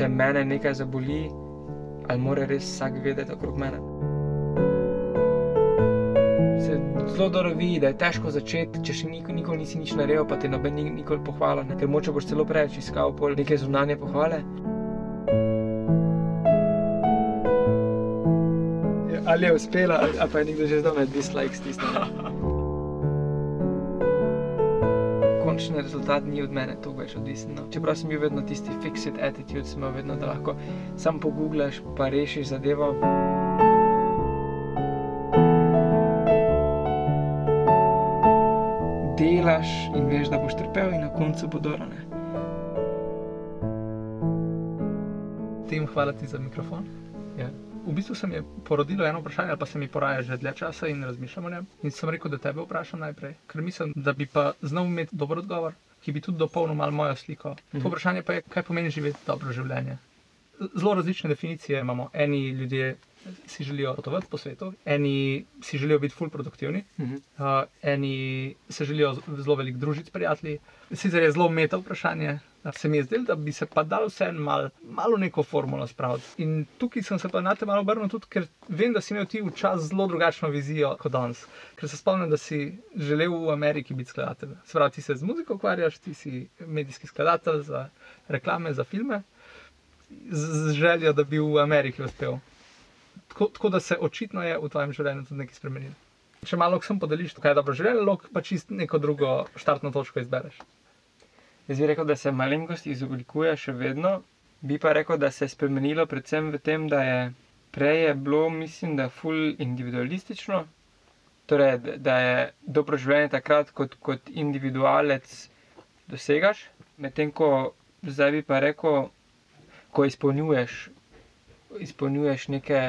če mene nekaj zaboli, ali mora res vsak vedeti okrog mene. Se zelo dobro vidi, da je težko začeti, če še nikoli, nikoli nisi nič naredil, pa te noben ni nikoli pohvalil, ne? ker moče boš celo preveč iskal pol neke zunanje pohvale. Ali je uspela, ali pa je nekdo že znal med dislike stisnil. Končni rezultat ni od mene toliko več odvisen. No. Čeprav sem bil vedno tisti fixed attitude, sem imel vedno, da lahko sam pogooglaš, pa rešiš zadevo. Delaš in veš, da boš trpel, in na koncu bo dobro. ne. Tim, hvala ti za mikrofon. Ja. V bistvu se mi je porodilo eno vprašanje, ali pa se mi poraja že dlje časa in razmišljam o njem. In sem rekel, da tebe vprašam najprej, ker mislim, da bi pa znal imeti dober odgovor, ki bi tudi dopolnil malo mojo sliko. Mhm. To vprašanje pa je, kaj pomeni živeti dobro življenje. Zelo različne definicije imamo. Eni ljudje si želijo potovati po svetu, eni si želijo biti full produktivni, Mhm. uh, eni se želijo zelo veliko družiti s prijatelji. Sicer je zelo meta vprašanje, se mi je zdelo, da bi se pa dal vse malo mal v neko formulo spraviti. In tukaj sem se pa na te malo obrnil tudi, ker vem, da si imel ti včasih zelo drugačno vizijo kot danes. Ker se spomnim, da si želel v Ameriki biti skladatelj. Se pravi, ti se z muziko ukvarjaš, ti si medijski skladatelj za reklame, za filme, z, z željo, da bi v Ameriki uspel. Tako, tako da se očitno je v tvojem življenju tudi nekaj spremenilo. Če malo sem podeliš, kaj je dobro življenje, lahko pa čist neko drugo štartno točko izbereš. Jaz bi rekel, da se malenkost izoblikuje še vedno, bi pa rekel, da se je spremenilo predvsem v tem, da je prej je bilo, mislim, da ful individualistično. Torej, da je dobro življenje takrat, kot, kot individualec dosegaš, medtem ko zdaj bi pa rekel, ko izpolnjuješ, izpolnjuješ neke,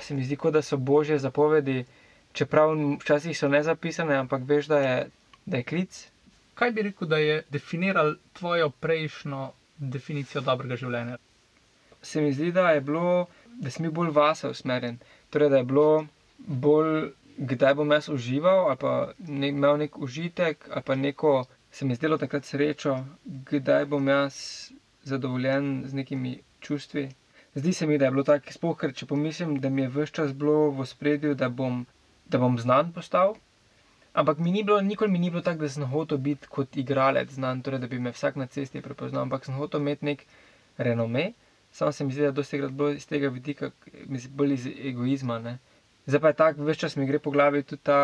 se mi zdi, kot da so božje zapovedi, čeprav včasih so nezapisane, ampak veš, da je, da je klic. Kaj bi rekel, da je definiral tvojo prejšnjo definicijo dobrega življenja? se mi zdi, da je bilo, da sem bil bolj vase usmerjen. Torej, da je bilo bolj, kdaj bom jaz užival, ali pa ne, imel nek užitek, ali pa neko, se mi je zdelo takrat srečo, kdaj bom jaz zadovoljen z nekimi čustvi. Zdi se mi, da je bilo tako, sploh ker če pomislim, da mi je vse čas bilo v spredju, da bom, da bom znan postal. Ampak mi ni bilo, nikoli mi ni bilo tako, da sem hotel biti kot igralec znan, torej da bi me vsak na cesti prepoznal, ampak sem hotel imeti nek renome. Samo se mi zdi, da je dosti krat bilo iz tega vidika, mislim, bolj iz egoizma. Ne? Zdaj pa je tako, več čas mi gre po glavi tudi ta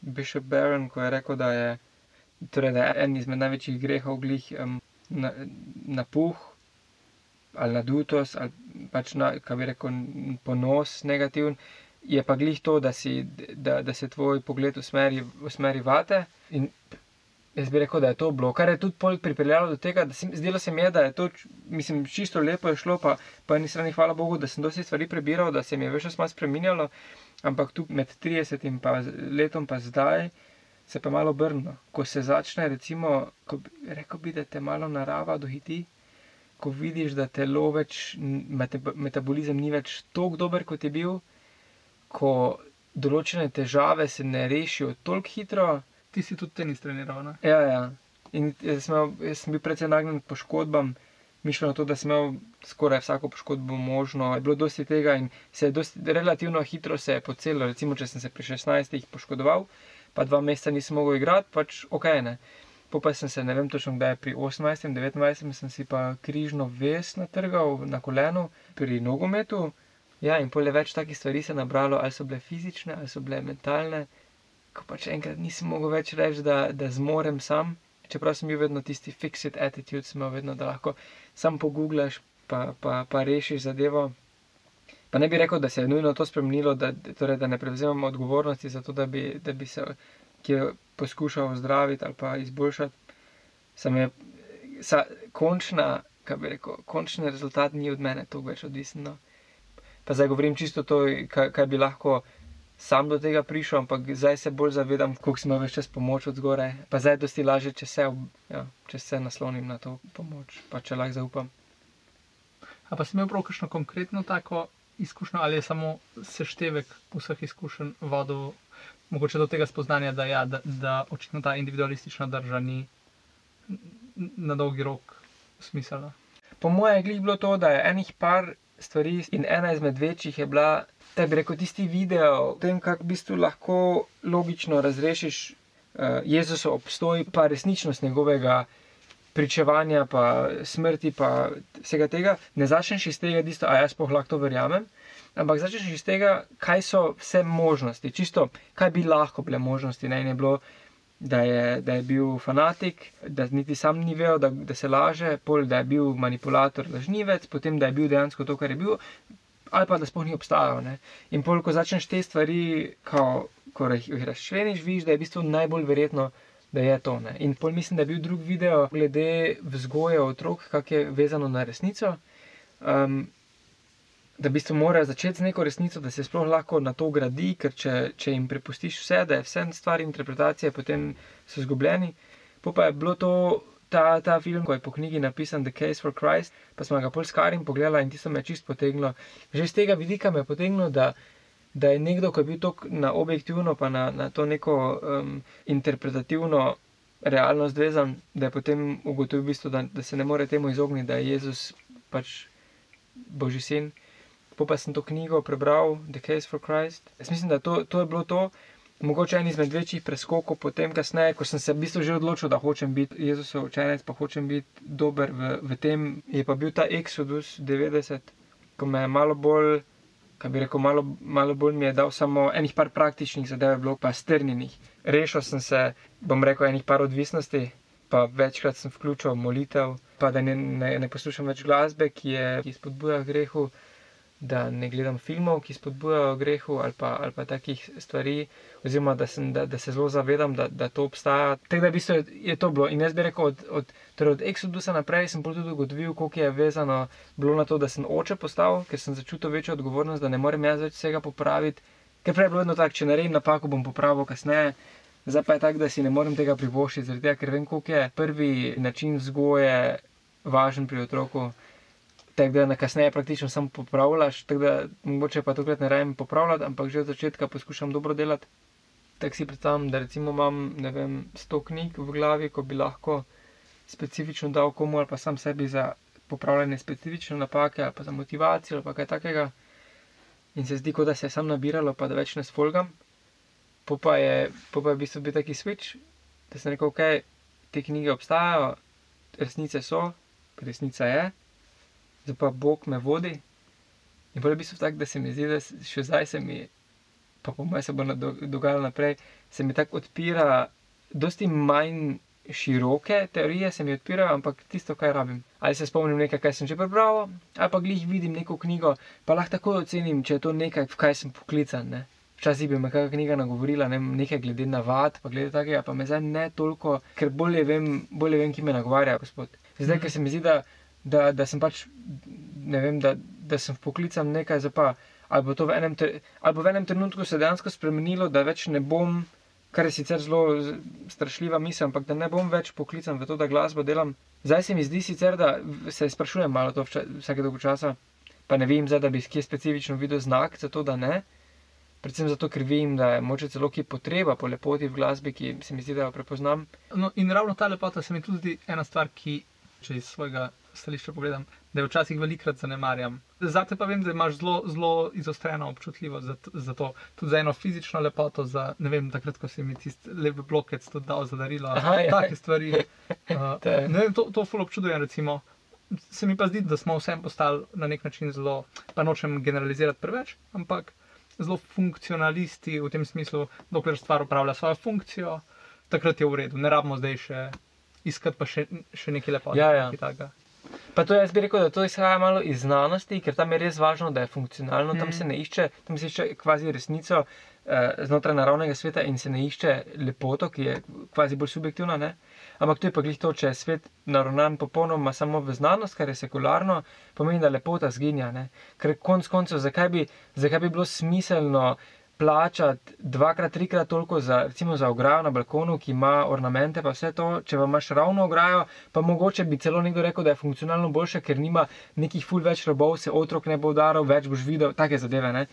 Bishop Barron, ko je rekel, da je, torej, da je en izmed največjih grehov glih um, na, napuh ali nadutost ali pač na, kaj bi rekel, ponos negativen. Je pa glih to, da, si, da, da se tvoj pogled usmeri, usmeri vate. In jaz bi rekel, da je to bilo, kar je tudi pripeljalo do tega, da se, zdelo se mi je, da je to, mislim, čisto lepo šlo, pa po eni strani hvala Bogu, da sem dosti stvari prebiral, da se mi je več čas spremenjalo, ampak tu med 30 in pa letom pa zdaj se pa malo obrne. Ko se začne, recimo, ko, bi- rekel bi, da te malo narava dohiti, ko vidiš, da telo več, metabolizem ni več tako dober, kot je bil, ko določene težave se ne rešijo tako hitro. Ti si tudi tenis treniral, ne? Ja, ja. In jaz sem, imel, jaz sem bil precej nagnjen k poškodbam, mišljeno to, da sem imel skoraj vsako poškodbo možno. Je bilo dosti tega in se je dosti, relativno hitro se je pocelo. Recimo, če sem se pri 16 poškodoval, pa dva meseca nisem mogel igrati, pač ok, ne. Po pa sem se, ne vem točno kdaj, pri 18, 29 sem si pa križno vez natrgal na kolenu pri nogometu. Ja, in pole več takih stvari se je nabralo, ali so bile fizične, ali so bile mentalne. Ko pač enkrat nisem mogel več reči, da, da zmorem sam, čeprav sem bil vedno tisti fixed attitude, sem imel vedno, da lahko sam pogooglaš, pa, pa, pa rešiš zadevo. Pa ne bi rekel, da se je nujno to spremenilo, da, torej, da ne prevzemam odgovornosti za to, da bi, da bi se kje poskušal ozdraviti ali pa izboljšati. Sam je, sa, končna, kaj bi rekel, končni rezultat ni od mene toliko več odvisen. No. Pa zdaj govorim čisto to, kaj, kaj bi lahko sam do tega prišel, ampak zdaj se bolj zavedam, koliko smo več čas pomoč od zgoraj. Pa zdaj je dosti lažje, če se, ob- ja, če se naslonim na to pomoč, pa če lahko zaupam. A pa si imel prav kakšno konkretno tako izkušnjo, ali je samo seštevek vseh izkušenj vodil, mogoče do tega spoznanja, da, ja, da, da očitno ta individualistična drža ni na dolgi rok smiselna. po mojem je bilo to, da je enih par stvari in ena izmed večjih je bila, da bi rekel, tisti video o tem, kako v bistvu lahko logično razrešiš uh, Jezusov obstoj, pa resničnost njegovega pričevanja, pa smrti, pa vsega tega. Ne začneš iz tega, isto, a jaz lahko to verjamem. Ampak začneš iz tega, kaj so vse možnosti, čisto kaj bi lahko bile možnosti. Ne, ne bilo, da je, da je bil fanatik, da niti sam ni vedel, da, da se laže, pol, da je bil manipulator, lažnivec, potem da je bil dejansko to, kar je bil, ali pa da sploh ni obstajal. Ne. In pol, ko začneš te stvari, ko, ko jih razšveniš, vidiš, da je v bistvu najbolj verjetno. Da je to. Ne. In pol mislim, da je bil drug video glede vzgoje otrok, kako je vezano na resnico. Um, da v bistvu morajo začeti z neko resnico, da se sploh lahko na to gradi, ker če, če jim prepustiš vse, da je vse stvar interpretacije, potem so izgubljeni. Po pa je bilo to. Ta, ta film, ko je po knjigi napisan The Case for Christ, pa smo ga pol skarim pogledali in ti so me čist potegnilo. Že z tega vidika me je potegnilo, da, da je nekdo, ki je bil tako na objektivno, pa na, na to neko um, interpretativno realnost vezan, da je potem ugotovil, v bistvu, da, da se ne more temu izogniti, da je Jezus pač Božji sin. Po pa sem to knjigo prebral, The Case for Christ. Jaz mislim, da to, to je bilo to, mogoče en izmed večjih preskokov, potem kasneje, ko sem se v bistvu že odločil, da hočem biti Jezusov učenec, pa hočem biti dober v, v tem. Je pa bil ta Exodus 90, ko me je malo bolj, kaj bi rekel, malo, malo bolj mi je dal samo enih par praktičnih zadev, bilo pa strnjenih. Rešil sem se, bom rekel, enih par odvisnosti. Pa večkrat sem vključil molitev, pa da ne, ne, ne poslušam več glasbe, ki je ki spodbuja grehu da ne gledam filmov, ki spodbujajo grehu ali pa, ali pa takih stvari, oziroma da, sem, da, da se zelo zavedam, da, da to obstaja. Tako da v bistvu je to bilo. In jaz bi rekel, od, od, torej od Exodusa naprej sem tudi ugotovil, koliko je vezano bilo na to, da sem oče postal, ker sem začutil večjo odgovornost, da ne morem jaz več vsega popraviti. Ker prej je bilo vedno tako, če naredim napako, bom popravil kasneje. Zdaj pa je tako, da si ne morem tega privoščiti, tega, ker vem, koliko je prvi način vzgoje važen pri otroku tako da na kasneje praktično samo popravljaš, tako da mogoče pa tokrat ne rajem popravljati, ampak že od začetka poskušam dobro delati. Tako si predstavljam, da recimo imam, ne vem, sto knjig v glavi, ko bi lahko specifično dal komu ali pa sam sebi za popravljanje specifične napake ali pa za motivacijo ali pa kaj takega. In se zdi, kot da se je sam nabiralo, pa da več ne sfolgam. Po pa je, po pa je v bistvu bil taki switch, da sem rekel, ok, te knjige obstajajo, resnice so, resnica je zdaj pa Bog me vodi. In bolj bi se tako, da se mi zdi, da še zdaj se mi, pa po mojem se bo dogajalo naprej, se mi tako odpira, dosti manj široke teorije se mi odpirajo, ampak tisto, kaj rabim. Ali se spomnim nekaj, kaj sem že prebral, ali pa glih vidim neko knjigo, pa lahko tako ocenim, če je to nekaj, v kaj sem poklican. Ne? Včasih bi me kakšna knjiga nagovorila, ne, nekaj glede navad, pa glede takega, pa me zdaj ne toliko, ker bolje vem, bolje vem, ki me nagovarja, gospod. Zdaj, -hmm. ker se mi zdi, da da, da sem pač, ne vem, da, da sem poklican nekaj za pa. Ali bo v enem, ali v enem trenutku se dejansko spremenilo, da več ne bom, kar je sicer zelo strašljiva misel, ampak da ne bom več poklican v to, da glasbo delam. Zdaj se mi zdi sicer, da se sprašujem malo to vsake dolgo časa, pa ne vem, zdaj, da bi kje specifično videl znak za to, da ne. Predvsem zato, ker vem, da je moče celo ki potreba po lepoti v glasbi, ki se mi zdi, da jo prepoznam. No, in ravno ta lepota se mi tudi ena stvar, ki če iz svojega stališča pogledam, da jo včasih velikrat zanemarjam. Zate pa vem, da imaš zelo, zelo izostreno občutljivost za, za to, tudi za eno fizično lepoto, za ne vem, takrat, ko si mi tisti levi blokec tudi dal za darilo. Aha, ja. take stvari. Uh, ne vem, to, to ful občudujem, recimo. Se mi pa zdi, da smo vsem postali na nek način zelo, pa nočem generalizirati preveč, ampak zelo funkcionalisti v tem smislu, dokler stvar upravlja svojo funkcijo, takrat je v redu, ne rabimo zdaj še iskati pa še, še nekaj lepega. Ja, ja. Pa to jaz bi rekel, da to izhaja malo iz znanosti, ker tam je res važno, da je funkcionalno. Mm. Tam se ne išče, tam se išče kvazi resnico eh, znotraj naravnega sveta in se ne išče lepoto, ki je kvazi bolj subjektivna. Ne? Ampak to je pa glih to, če je svet naravnan popolnoma samo v znanost, kar je sekularno, pomeni, da lepota zginja. Ne? Ker konc koncev, zakaj bi, zakaj bi bilo smiselno plačati dvakrat, trikrat toliko za, recimo, za ograjo na balkonu, ki ima ornamente, pa vse to, če vam imaš ravno ograjo, pa mogoče bi celo nekdo rekel, da je funkcionalno boljše, ker nima nekih ful več robov, se otrok ne bo udaril, več boš videl, take zadeve.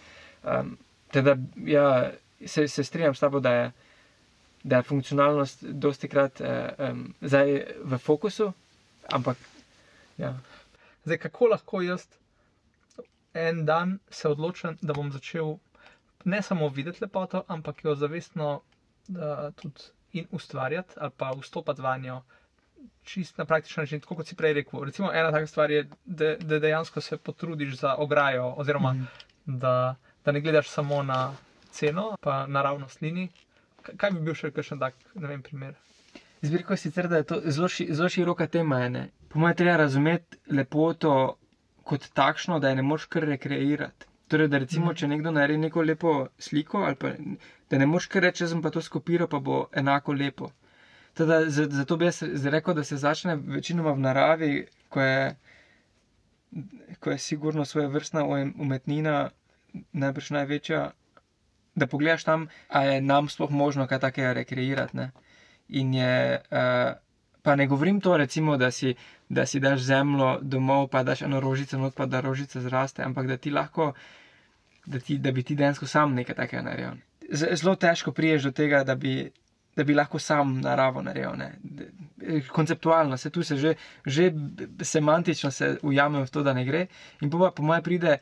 Um, teda, ja, se, se strinjam s tabo, da je, da je funkcionalnost dosti krat uh, um, zdaj v fokusu, ampak ja. Zdaj, kako lahko jaz en dan se odločim, da bom začel ne samo videti lepoto, ampak jo zavestno da, tudi in ustvarjati ali pa vstopati v njo. Čist na praktičen način, tako kot si prej rekel. Recimo, ena taka stvar je, da, da dejansko se potrudiš za ograjo, oziroma mm. da, da ne gledaš samo na ceno, pa naravnost linij. Kaj bi bil še kakšen tak, vem, primer? Zbirko sicer, da je to zelo, ši, zelo široka tema. Ne? Po mojem, treba razumeti lepoto kot takšno, da je ne moreš kar rekreirati. Torej, da recimo, mm. če nekdo naredi neko lepo sliko, ali pa da ne moreš kar reči, sem pa to skopiral, pa bo enako lepo. Teda, zato bi jaz rekel, da se začne večinoma v naravi, ko je, ko je sigurno svoje vrstna umetnina najbrž največja. Da pogledaš tam, ali je nam sploh možno kaj takega rekreirati. Ne? In je, uh, pa ne govorim to, recimo, da si, da si daš zemljo domov, pa daš eno rožico, not pa da rožica zraste, ampak da ti lahko, da, ti, da bi ti dejansko sam nekaj takega naredil. Zelo težko priješ do tega, da bi, da bi lahko sam naravo naredil. Ne? Konceptualno se tu se že, že semantično se ujamem v to, da ne gre. In pa po mojem pride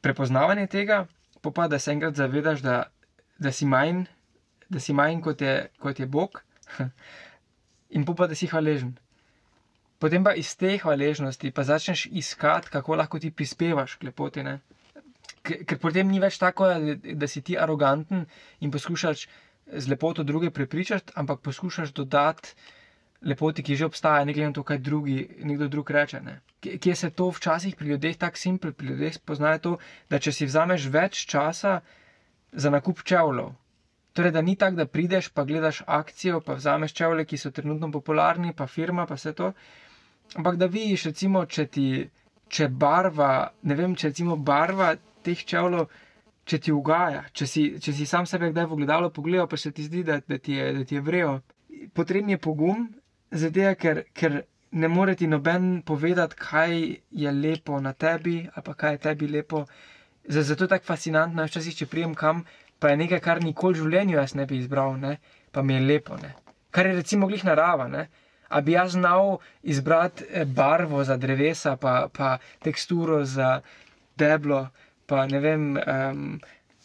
prepoznavanje tega, pa da se enkrat zavedaš, da, da si manj, da si manj kot je, kot je Bog. in pa da si hvaležen. Potem pa iz te hvaležnosti pa začneš iskati, kako lahko ti prispevaš k lepoti. Ne? Ker potem ni več tako, da, da si ti aroganten in poskušaš z lepoto druge prepričati, ampak poskušaš dodati lepoti, ki že obstaja, ne glede na to, kaj drugi, nekdo drug reče. Ne? Kje se to včasih pri ljudeh tako simpel, pri ljudeh spoznaje to, da če si vzameš več časa za nakup čevljev, Torej, da ni tako, da prideš, pa gledaš akcijo, pa vzameš čevlje, ki so trenutno popularni, pa firma, pa vse to. Ampak da vidiš, recimo, če ti če barva, ne vem, če recimo barva teh čevljev, če ti ugaja, če si, če si sam sebe kdaj v gledalo pogledal, pa se ti zdi, da, da ti je, je vrejo. Potreben je pogum, zato ker, ker ne more ti noben povedati, kaj je lepo na tebi, ali pa kaj je tebi lepo. Zato je tako fascinantno, včasih, če prijem kam pa je nekaj, kar nikoli v življenju jaz ne bi izbral, ne? pa mi je lepo. Ne? Kar je recimo glih narava. Ne? A bi jaz znal izbrati eh, barvo za drevesa, pa, pa teksturo za deblo, pa ne vem, um,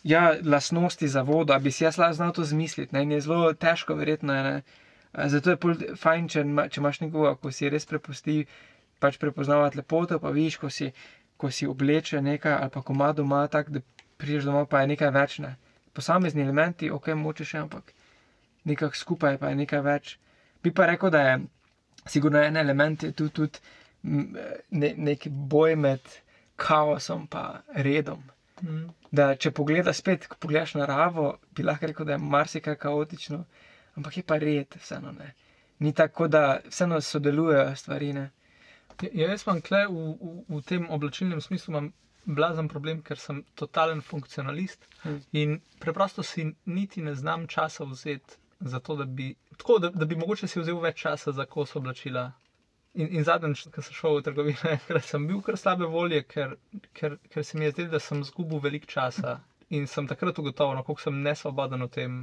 ja, lasnosti za vodo, da bi si jaz znal to zmisliti. Ne? In je zelo težko, verjetno. Ne? Zato je fajn, če, če imaš nekoga, ko si res prepusti, pač prepoznavati lepoto, pa vidiš, ko si, ko si obleče nekaj, ali pa ko ima doma tako, da priješ domov, pa je nekaj več. Ne? Posamezni elementi, ok, moče še, ampak nekako skupaj pa je nekaj več. Bi pa rekel, da je sigurno en element tudi, tudi ne, nek boj med kaosom in redom. Mm. Da, če pogledaš spet, ko pogledaš naravo, bi lahko rekel, da je marsikaj kaotično, ampak je pa red, vseeno ne. Ni tako, da vseeno sodelujejo stvari. Ne. Ja, jaz imam kle v, v, v tem oblačilnem smislu, blazen problem, ker sem totalen funkcionalist hmm. in preprosto si niti ne znam časa vzeti za to, da bi, tako, da, da bi mogoče si vzel več časa za kos oblačila. In, in zadnjič, ko sem šel v trgovino, sem bil kar slabe volje, ker, ker, ker se mi je zdelo, da sem zgubil veliko časa in sem takrat ugotovil, no, kako sem nesvoboden v tem.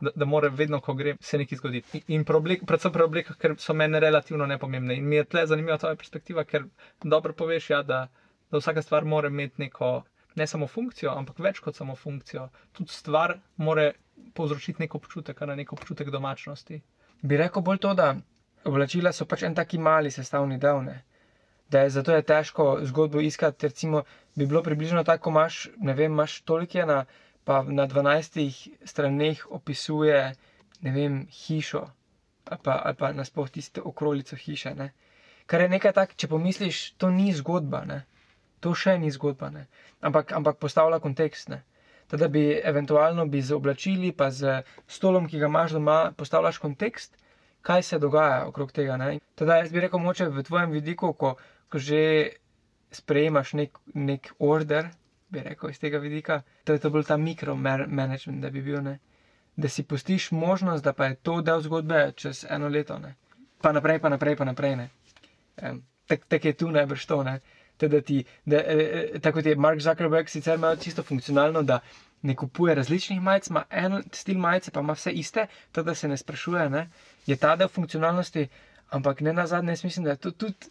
Da, da mora vedno, ko gre, se nekaj zgoditi. In problem, predvsem pri oblekah, ker so meni relativno nepomembne. In mi je tle zanimiva ta perspektiva, ker dobro poveš, ja, da, da vsaka stvar mora imeti neko, ne samo funkcijo, ampak več kot samo funkcijo. Tudi stvar mora povzročiti neko občutek, ne neko občutek domačnosti. Bi rekel bolj to, da oblačila so pač en taki mali sestavni del. Ne? Da je zato je težko zgodbo iskati. Recimo, bi bilo približno tako, imaš, ne vem, imaš toliko ena, pa na 12 straneh opisuje, ne vem, hišo ali pa, ali pa nasploh tisto okolico hiše. Ne? Kar je nekaj tak, če pomisliš, to ni zgodba. Ne? To še ni zgodba, ne? ampak, ampak postavlja kontekst. Da bi eventualno bi z oblačili, pa z stolom, ki ga imaš doma, postavljaš kontekst, kaj se dogaja okrog tega. Teda jaz bi rekel, moče v tvojem vidiku, ko, ko že sprejemaš nek, nek order, bi rekel iz tega vidika, da je to bolj ta mikromanagement, da bi bil, ne? da si postiš možnost, da pa je to del zgodbe čez eno leto, ne? pa naprej, pa naprej, pa naprej. Tako tak je tu najbrž to. Ne? Da ti, da, e, tako kot je Mark Zuckerberg, sicer ima čisto funkcionalno, da ne kupuje različnih majic, ima en stil majice, pa ima vse iste, tako da se ne sprašuje, ne, je ta del funkcionalnosti, ampak ne na zadnje, jaz mislim, da je to tudi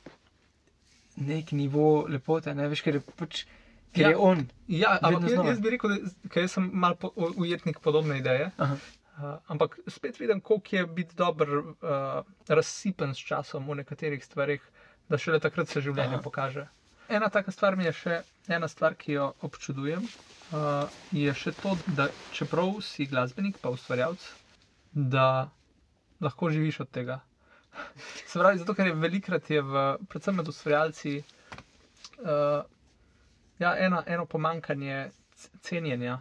nek nivo lepote, ne veš, ker je pač. Ker Ja. je on. Ja, ampak jaz, jaz bi rekel, da ker sem mal po- ujetnik podobne ideje. Aha. Uh, ampak spet vidim, koliko je biti dober, uh, razsipen s časom v nekaterih stvarih, da šele takrat se življenje. Aha. pokaže. Ena taka stvar mi je še, ena stvar, ki jo občudujem, uh, je še to, da čeprav si glasbenik, pa ustvarjalec, da lahko živiš od tega. Se pravi, zato ker je velikrat je v, predvsem med ustvarjalci, uh, ja, ena, eno pomankanje cenjenja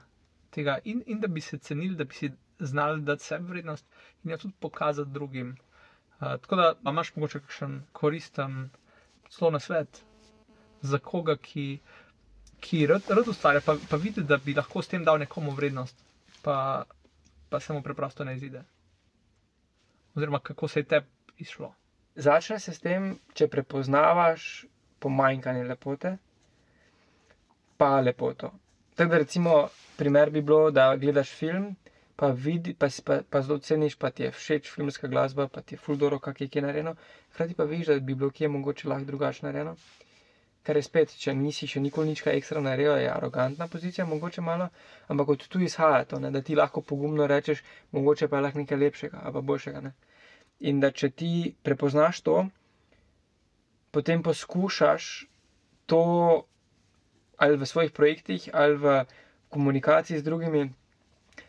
tega in, in da bi se cenili, da bi si znali dati sebi vrednost in jo tudi pokazati drugim. Uh, tako da imaš mogoče kakšen koristen celo na svet za koga, ki, ki rad, rad ustvarja, pa, pa vidi, da bi lahko s tem dal nekomu vrednost, pa, pa se mu preprosto ne izide. Oziroma, kako se je tebi izšlo. Začne se s tem, če prepoznavaš pomanjkanje lepote, pa lepoto. Tako da, recimo, primer bi bilo, da gledaš film, pa, vidi, pa, pa, pa zelo ceniš, pa ti je všeč filmska glasba, pa ti je fuldoro, kak je kje narejeno, hkrati pa vidiš, da bi bilo kje mogoče lahko drugače narejeno. Kar je spet, če nisi še nikoli nič kaj ekstra naredil, je arogantna pozicija, mogoče malo, ampak od tu izhaja to, ne, da ti lahko pogumno rečeš, mogoče pa je lahko nekaj lepšega ali boljšega. Ne. In da če ti prepoznaš to, potem poskušaš to ali v svojih projektih, ali v komunikaciji z drugimi,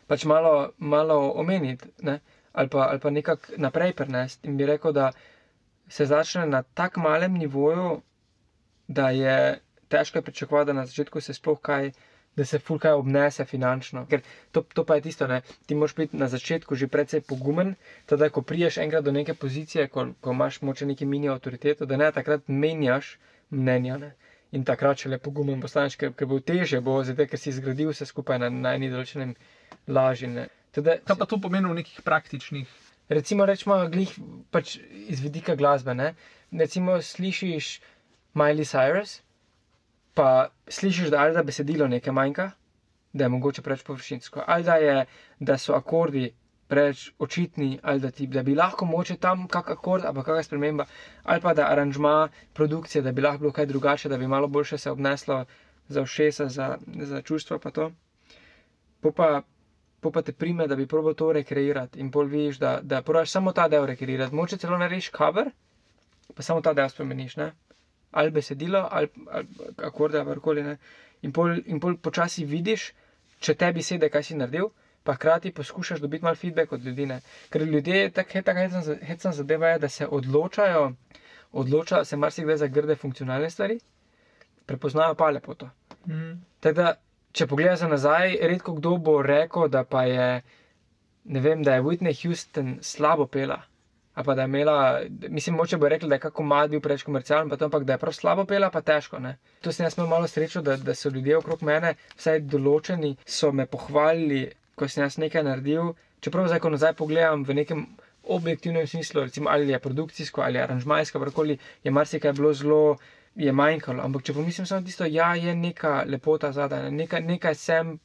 pač malo, malo omeniti, ne? ali pa, ali pa nekako naprej prenesti. In bi rekel, da se začne na tako malem nivoju, da je težko pričakovati, da na začetku se sploh kaj. Da se fulkaj obnese finančno. Ker to, to pa je tisto, ne? ti moraš biti na začetku že precej pogumen, teda ko priješ enkrat do neke pozicije, ko, ko imaš moče neki mini avtoriteto, da ne takrat menjaš mnenja. Ne? In takrat še lepo gumen postaneš, ker, ker bo teže, bo zato, ker si zgradil vse skupaj na, na eni določenem laži. ne. Teda, Kaj pa to pomeni v nekih praktičnih? recimo, rečemo, glih pač iz vidika glasbe. Ne? Recimo, slišiš Miley Cyrus, pa slišiš, da ali da besedilo nekaj manjka, da je mogoče preveč površinsko, ali da, je, da so akordi preveč očitni, ali da, ti, da bi lahko moče tam kak akord ali pa kakšna sprememba, ali pa da aranžma produkcije, da bi lahko bilo kaj drugače, da bi malo boljše se obneslo za všesa, za, za čustva pa to. Po pa, po pa te prime, da bi probal to rekreirati in pol vidiš, da, da probaš samo ta del rekreirati. Moče celo narediš cover, pa samo ta del spremeniš, ne? Ali besedilo, ali, ali akorde, ali karkoli. In pol, in pol počasi vidiš, če tebi sede, kaj si naredil, pa hkrati poskušaš dobiti malo feedback od ljudi. Ne? Ker ljudje, tako taka hecna- hecna zadeva je, da se odločajo, odločajo se marsikdaj za grde funkcionalne stvari, prepoznajo pa lepoto. Mm. Tako da, če pogledaš za nazaj, redko kdo bo rekel, da pa je, ne vem, da je Whitney Houston slabo pela. Pa da je imela, mislim, moče bo rekli, da je kako mlad bil preveč komercialen, pa to, ampak da je prav slabo pela, pa težko. Ne? To sem jaz imel malo srečo, da, da so ljudje okrog mene, vsaj določeni, so me pohvalili, ko sem jaz nekaj naredil. Čeprav zdaj, ko nazaj pogledam v nekem objektivnem smislu, recimo ali je produkcijsko ali aranžmajsko, karkoli, je marsikaj bilo zelo je manjkalo. Ampak če pomislim samo tisto, ja, je neka lepota zadaj, ne, nekaj, nekaj sem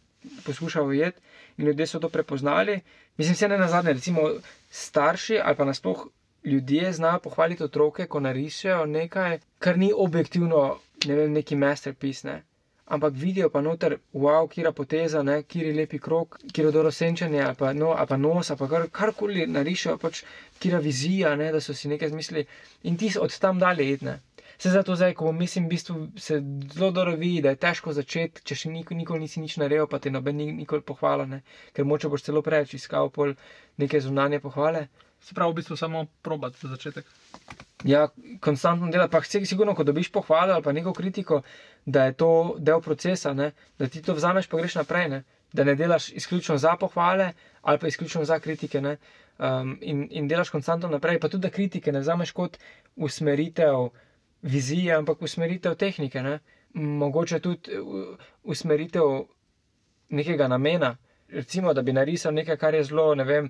poskušal ujeti in ljudje so to prepoznali. Mislim, se ne na zadnje, recimo starši ali pa nasploh ljudje znajo pohvaliti otroke, ko narišejo nekaj, kar ni objektivno, ne vem, neki masterpiece. Ne. Ampak vidijo pa noter, wow, kira poteza, ne, kiri lepi krok, kiro dobro senčanje, ali pa, no, ali pa nos, ali pa kar, karkoli narišejo, pač kira vizija, ne, da so si nekaj zmislili in ti od tam dalje jedne. Se zato zdaj, ko mislim, v bistvu se zelo dobro vidi, da je težko začeti, če še nikoli, nikoli nisi nič naredil, pa te noben ni nikoli pohvala, ne? ker moče boš celo preveč iskal pol neke zunanje pohvale. Se pravi, v bistvu samo probati za začetek. Ja, konstantno delati, pa vse sigurno, ko dobiš pohvalo ali pa neko kritiko, da je to del procesa, ne? da ti to vzameš, pa greš naprej, ne? da ne delaš izključno za pohvale ali pa izključno za kritike. ne. Um, in, in delaš konstantno naprej, pa tudi da kritike ne vzameš kot usmeritev vizije, ampak usmeritev tehnike. Ne? Mogoče tudi uh, usmeritev nekega namena. Recimo, da bi narisal nekaj, kar je zelo, ne vem,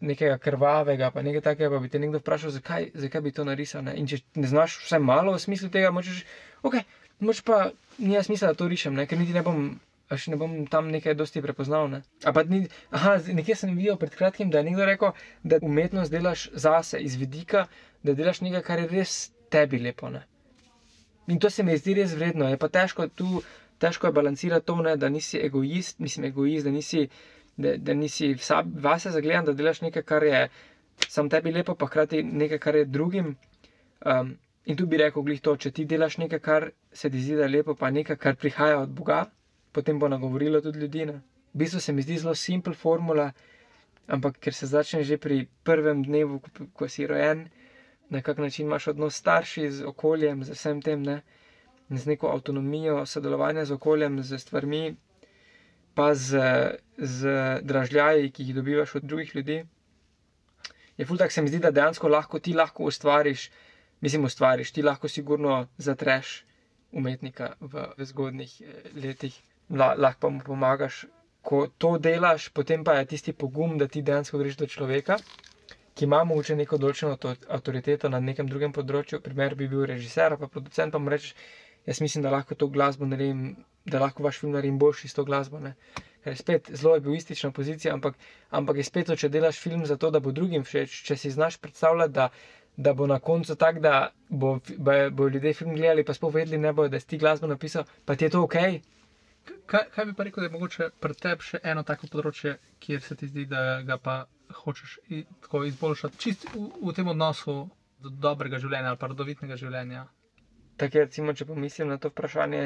nekega krvavega, pa nekaj takega, pa bi te nekdo vprašal, zakaj, zakaj bi to narisal. Ne? In če ne znaš vsaj malo v smislu tega, močeš, ok, moč pa nima smisla, da to rišem, ne? ker niti ne bom. A še ne bom tam nekaj dosti prepoznal. Ne? Ni, aha, nekje sem videl pred kratkim, da je nekdo rekel, da umetnost delaš zase, iz vidika, da delaš nekaj, kar je res tebi lepo. Ne? In to se mi zdi res vredno. Je pa težko tu, težko je balancirati to, ne, da nisi egoist, mislim, egoist, da nisi, da, da nisi vsa, vase zagledan, da delaš nekaj, kar je sam tebi lepo, pa hkrati nekaj, kar je drugim. Um, in tu bi rekel, glih to, če ti delaš nekaj, kar se ti zdi, da je lepo, pa nekaj, kar prihaja od Boga, potem bo nagovorilo tudi ljudi. Ne. V bistvu se mi zdi zelo simpel formula, ampak ker se začne že pri prvem dnevu, ko, ko si rojen, na kak način imaš odnos s starši, z okoljem, z vsem tem, ne, z neko avtonomijo, sodelovanje z okoljem, z stvarmi, pa z, z dražljaji, ki jih dobivaš od drugih ljudi. Je ful tak se mi zdi, da dejansko lahko ti lahko ustvariš, mislim, ustvariš, ti lahko sigurno zatreš umetnika v, v zgodnih eh, letih, La, lahko pa mu pomagaš. Ko to delaš, potem pa je tisti pogum, da ti dejansko greš do človeka, ki ima morda neko določeno avtoriteto na nekem drugem področju, primer bi bil režiser, pa producent, pa mu rečeš, jaz mislim, da lahko to glasbo naredim, da lahko vaš film naredim boljši s to glasbo. Ne? Ker je spet zelo egoistična pozicija, ampak, ampak je spet to, če delaš film zato, da bo drugim všeč, če si znaš predstavljati, da, da bo na koncu tak, da bo, bo, bo ljudje film gledali, pa spovedli ne bo, da si ti glasbo napisal, pa ti je to ok. Kaj, kaj bi pa rekel, da je mogoče pri tebi še eno tako področje, kjer se ti zdi, da ga pa hočeš tako izboljšati, čist v, v tem odnosu do dobrega življenja ali pa rodovitnega življenja? Tako, recimo, če pomislim na to vprašanje,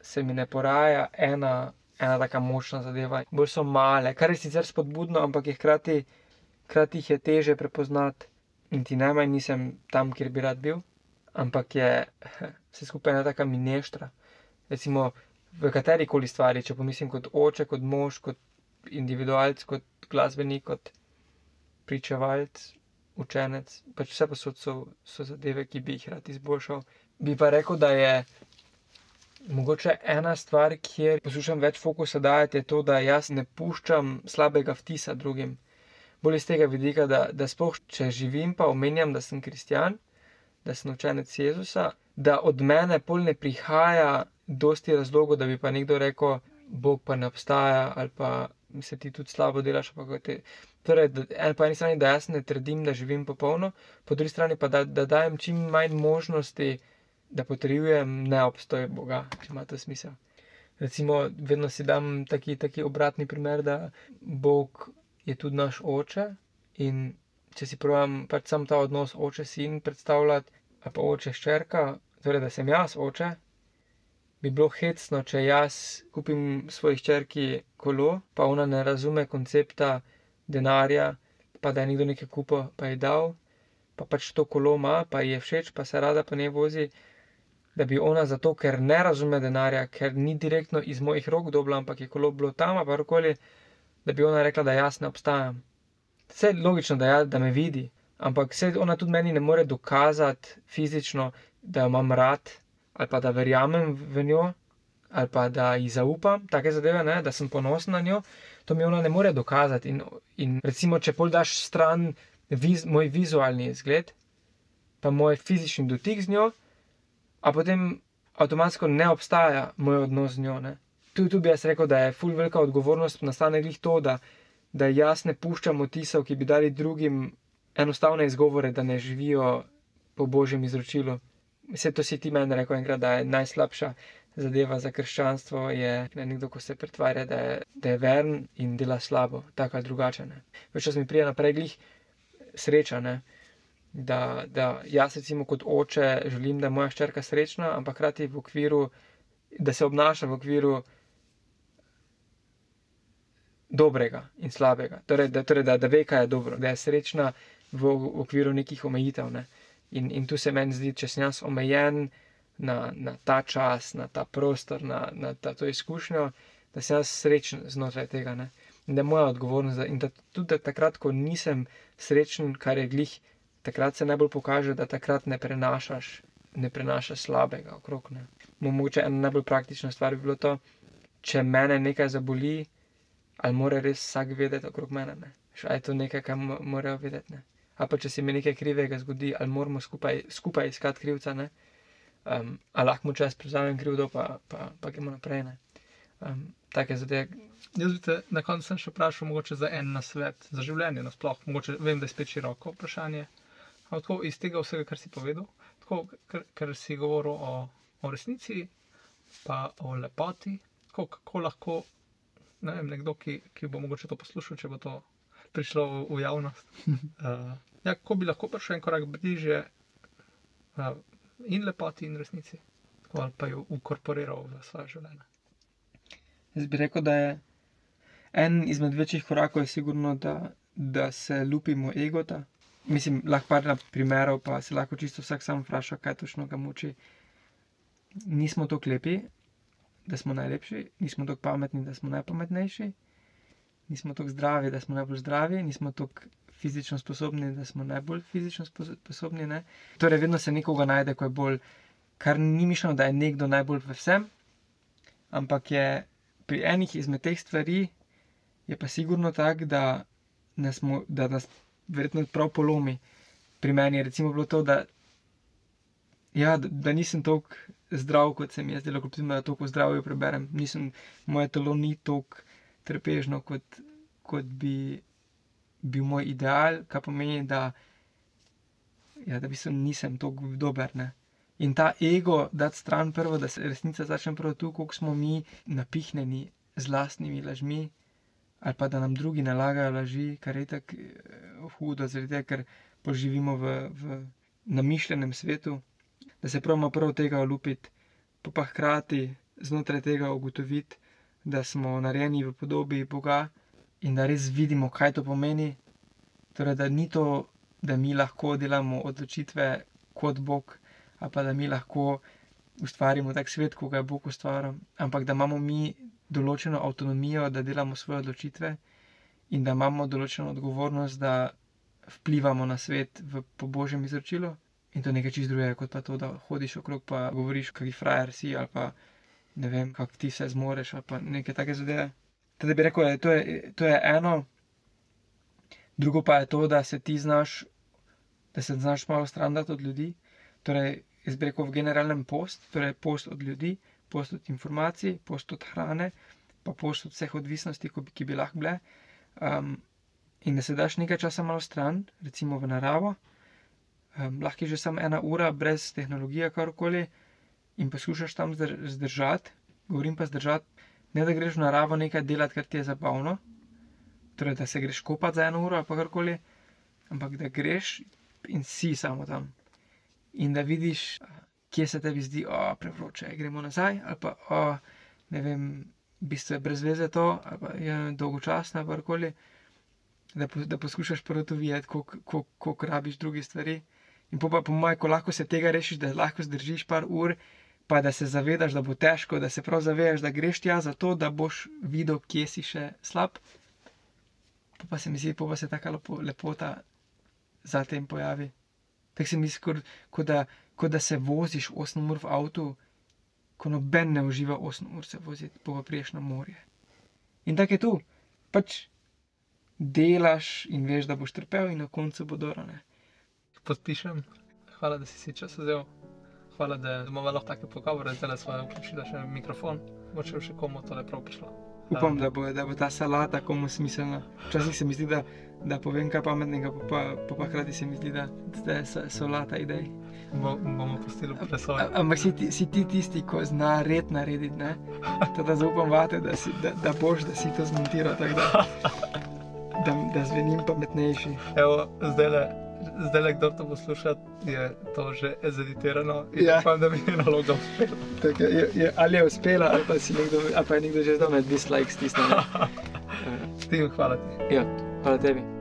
se mi ne poraja ena, ena tako močna zadeva. Bolj so male, kar je sicer spodbudno, ampak je hkrati, hkrati jih je teže prepoznati. In ti najmanj nisem tam, kjer bi rad bil, ampak je vse skupaj ena taka mineštra. Recimo v kateri koli stvari, če pomislim kot oče, kot mož, kot individualc, kot glasbenik, kot pričevalc, učenec, pač vse posod so, so zadeve, ki bi jih rad izboljšal. Bi pa rekel, da je mogoče ena stvar, kjer poslušam več fokusa dajati, je to, da jaz ne puščam slabega vtisa drugim. Bolj iz tega vidika, da, da spoh, če živim, pa omenjam, da sem kristjan, da sem učenec Jezusa, da od mene pol ne prihaja dosti razlogov, da bi pa nekdo rekel, Bog pa ne obstaja ali pa se ti tudi slabo delaš. Te... Torej, en, po eni strani, da jaz ne trdim, da živim popolno, po drugi strani pa, da, da dajem čim manj možnosti, da potrjujem neobstoj Boga, če ima to smisel. Recimo, vedno si dam taki, taki obratni primer, da Bog je tudi naš oče in če si pravim pač sam ta odnos oče-sin predstavljati, ali pa oče-ščerka, torej da sem jaz oče, bi bilo hecno, če jaz kupim svoji črki kolo, pa ona ne razume koncepta denarja, pa da je nekdo nekaj kupil, pa je dal, pa pač to kolo ima, pa ji je všeč, pa se rada po njej vozi. Da bi ona zato, ker ne razume denarja, ker ni direktno iz mojih rok dobila, ampak je kolo bilo tam, pa karkoli, da bi ona rekla, da jaz ne obstajam. Vse je logično, da, ja, da me vidi, ampak vse ona tudi meni ne more dokazati fizično, da jo imam rad, ali pa da verjamem v njo, ali pa da ji zaupam, take zadeve, ne, da sem ponosen na njo, to mi ona ne more dokazati. In, in recimo, če pol daš stran viz, moj vizualni izgled, pa moj fizični dotik z njo, a potem avtomatsko ne obstaja moj odnos z njo. Ne. Tu, tu bi jaz rekel, da je full velika odgovornost nastane glih to, da, da jaz ne puščam otisov, ki bi dali drugim enostavne izgovore, da ne živijo po božjem izročilu. Vse to si ti meni rekel enkrat, da je najslabša zadeva za krščanstvo, je nekdo, ko se pretvarja, da je, da je vern in dela slabo, tako ali drugače. Več čas mi prija naprej glih sreča, ne? da, da jaz recimo kot oče želim, da je moja ščerka srečna, ampak hkrati v okviru, da se obnaša v okviru dobrega in slabega. Torej, da, torej, da, da ve, kaj je dobro, da je srečna v okviru nekih omejitev. Ne? In, in tu se meni zdi, če sem jaz omejen na, na ta čas, na ta prostor, na, na ta, to izkušnjo, da sem jaz srečen znotraj tega. Ne? In da je moja odgovornost. In da tudi da takrat, ko nisem srečen, kar je glih, takrat se najbolj pokaže, da takrat ne prenašaš, ne prenašaš slabega okrog. Ne? Mogoče ena najbolj praktična stvar bi bilo to, če mene nekaj zaboli, ali mora res vsak vedeti okrog mene. Ne? Šaj je to nekaj, kar morajo vedeti. Ne? ali pa če se mi nekaj krivega zgodi, ali moramo skupaj, skupaj iskati krivca, um, ali lahko mu čas prevzamem krivdo, pa, pa, pa gremo naprej. Um, take zadeve. Jaz bi te na koncu sem še vprašal, mogoče za en nasvet, za življenje nasploh. Mogoče vem, da je spet široko vprašanje. Ampak tako iz tega vsega, kar si povedal, tako, kar, kar si govoril o o resnici, pa o lepoti, kako, kako lahko ne vem, nekdo, ki, ki bo mogoče to poslušal, če bo to prišlo v, v javnost. Uh, ja, kako bi lahko prišel en korak bližje uh, in lepoti, in resnici, tako ali pa jo ukorporiral v svoje življenje. Jaz bi rekel, da je en izmed večjih korakov, sigurno, da, da se lupimo egota. Mislim, lahko par na primerov, pa se lahko čisto vsak sam vpraša, kaj točno ga muči. Nismo tako lepi, da smo najlepši, nismo tako pametni, da smo najpametnejši, nismo tako zdravi, da smo najbolj zdravi, nismo tako fizično sposobni, da smo najbolj fizično spo- sposobni. Ne? Torej, vedno se nekoga najde, ko je bolj, kar ni mišljeno, da je nekdo najbolj v vsem, ampak je pri enih izmed teh stvari, je pa sigurno tako, da, nas mo- da nas verjetno prav polomi. Pri meni je recimo bilo to, da, ja, da, da nisem tako zdrav, kot se mi je zdelo, da toliko zdravja preberem. Nisem, moje telo ni tako trpežno, kot, kot bi bil moj ideal, kar pomeni, da, ja, da v bistvu nisem tako dober. Ne? In ta ego, da stran prvo, da se resnica začne prav tu, koliko smo mi napihnjeni z lastnimi lažmi, ali pa da nam drugi nalagajo laži, kar je tako hudo, zaradi tega, ker poživimo v, v namišljenem svetu, da se pravimo prav tega olupiti, pa pa hkrati znotraj tega ugotoviti, da smo narejeni v podobi Boga in da res vidimo, kaj to pomeni. Torej, da ni to, da mi lahko delamo odločitve kot Bog, ali pa da mi lahko ustvarimo tak svet, kot ga je Bog ustvaril, ampak da imamo mi določeno avtonomijo, da delamo svoje odločitve in da imamo določeno odgovornost, da vplivamo na svet v, božjem izročilu. In to je nekaj čist drugega, kot pa to, da hodiš okrog in govoriš, kakšen frajer si, ali pa ne vem, kako ti vse zmoreš, ali pa neke take zadeve. Teda bi rekel, da to je, to je eno, drugo pa je to, da se ti znaš, da se znaš malo strandati od ljudi. Torej, jaz bi rekel v generalnem post, torej post od ljudi, post od informacij, post od hrane, pa post od vseh odvisnosti, ki bi, lahko bile. Um, in da se daš nekaj časa malo stran, recimo v naravo, um, lahko je že samo ena ura brez tehnologije, karkoli, in poskušaš tam zdr zdržati, govorim pa zdržati, ne da greš v naravo nekaj delati, kar ti je zabavno, torej da se greš kopati za eno uro ali pa karkoli, ampak da greš in si samo tam. In da vidiš, kje se tebi zdi, je prevroče, gremo nazaj, ali pa o, ne vem, v bistvu je brez veze to, ali pa je dolgočasno, ali karkoli. Da, po, da poskušaš prvo to videti, koliko rabiš druge stvari. In pa, po mojem, ko lahko se tega rešiš, da lahko zdržiš par ur, pa da se zavedaš, da bo težko, da se prav zavedaš, da greš tja zato, da boš videl, kje si še slab. Pa, pa se mi zdi, pa se taka lepo, lepota za tem pojavi. Tako se mi zdi, kot, kot, da, kot da se voziš 8 ur v avtu, ko noben ne uživa 8 ur se voziti, pa priješ na morje. In tako je tu. Pač delaš in veš, da boš trpel, in na koncu bo dorane. Podpišem. Hvala, da si si čas vzel. Hvala, da imamo lahko take pogovore, zdaj smo vključili še mikrofon, moče še komu to lepo prišlo. Upam, da bo, da bo ta salata komu smiselna. Včasih se mi zdi, da, da povem kaj pametnega, pa pa, pa, pa hkrati se mi zdi, da, da je sa- solata idej. Bo, bomo pustili presoji. A- Ampak si, si ti tisti, ko zna red narediti, ne? Teda zaupam vate, da, si, da, da boš, da si to zmontiral, tako da, da, da zvenim pametnejši. Evo, zdaj le. Zdaj, kdo to posluša, je to že zeditirano Ja. upam, da mi je naloga uspela. Tak, je, je, ali je uspela, ali pa, si nekdo, ali pa je nekdo že znal med dislikes stisnil. Tim, hvala ti. Ja, hvala tebi.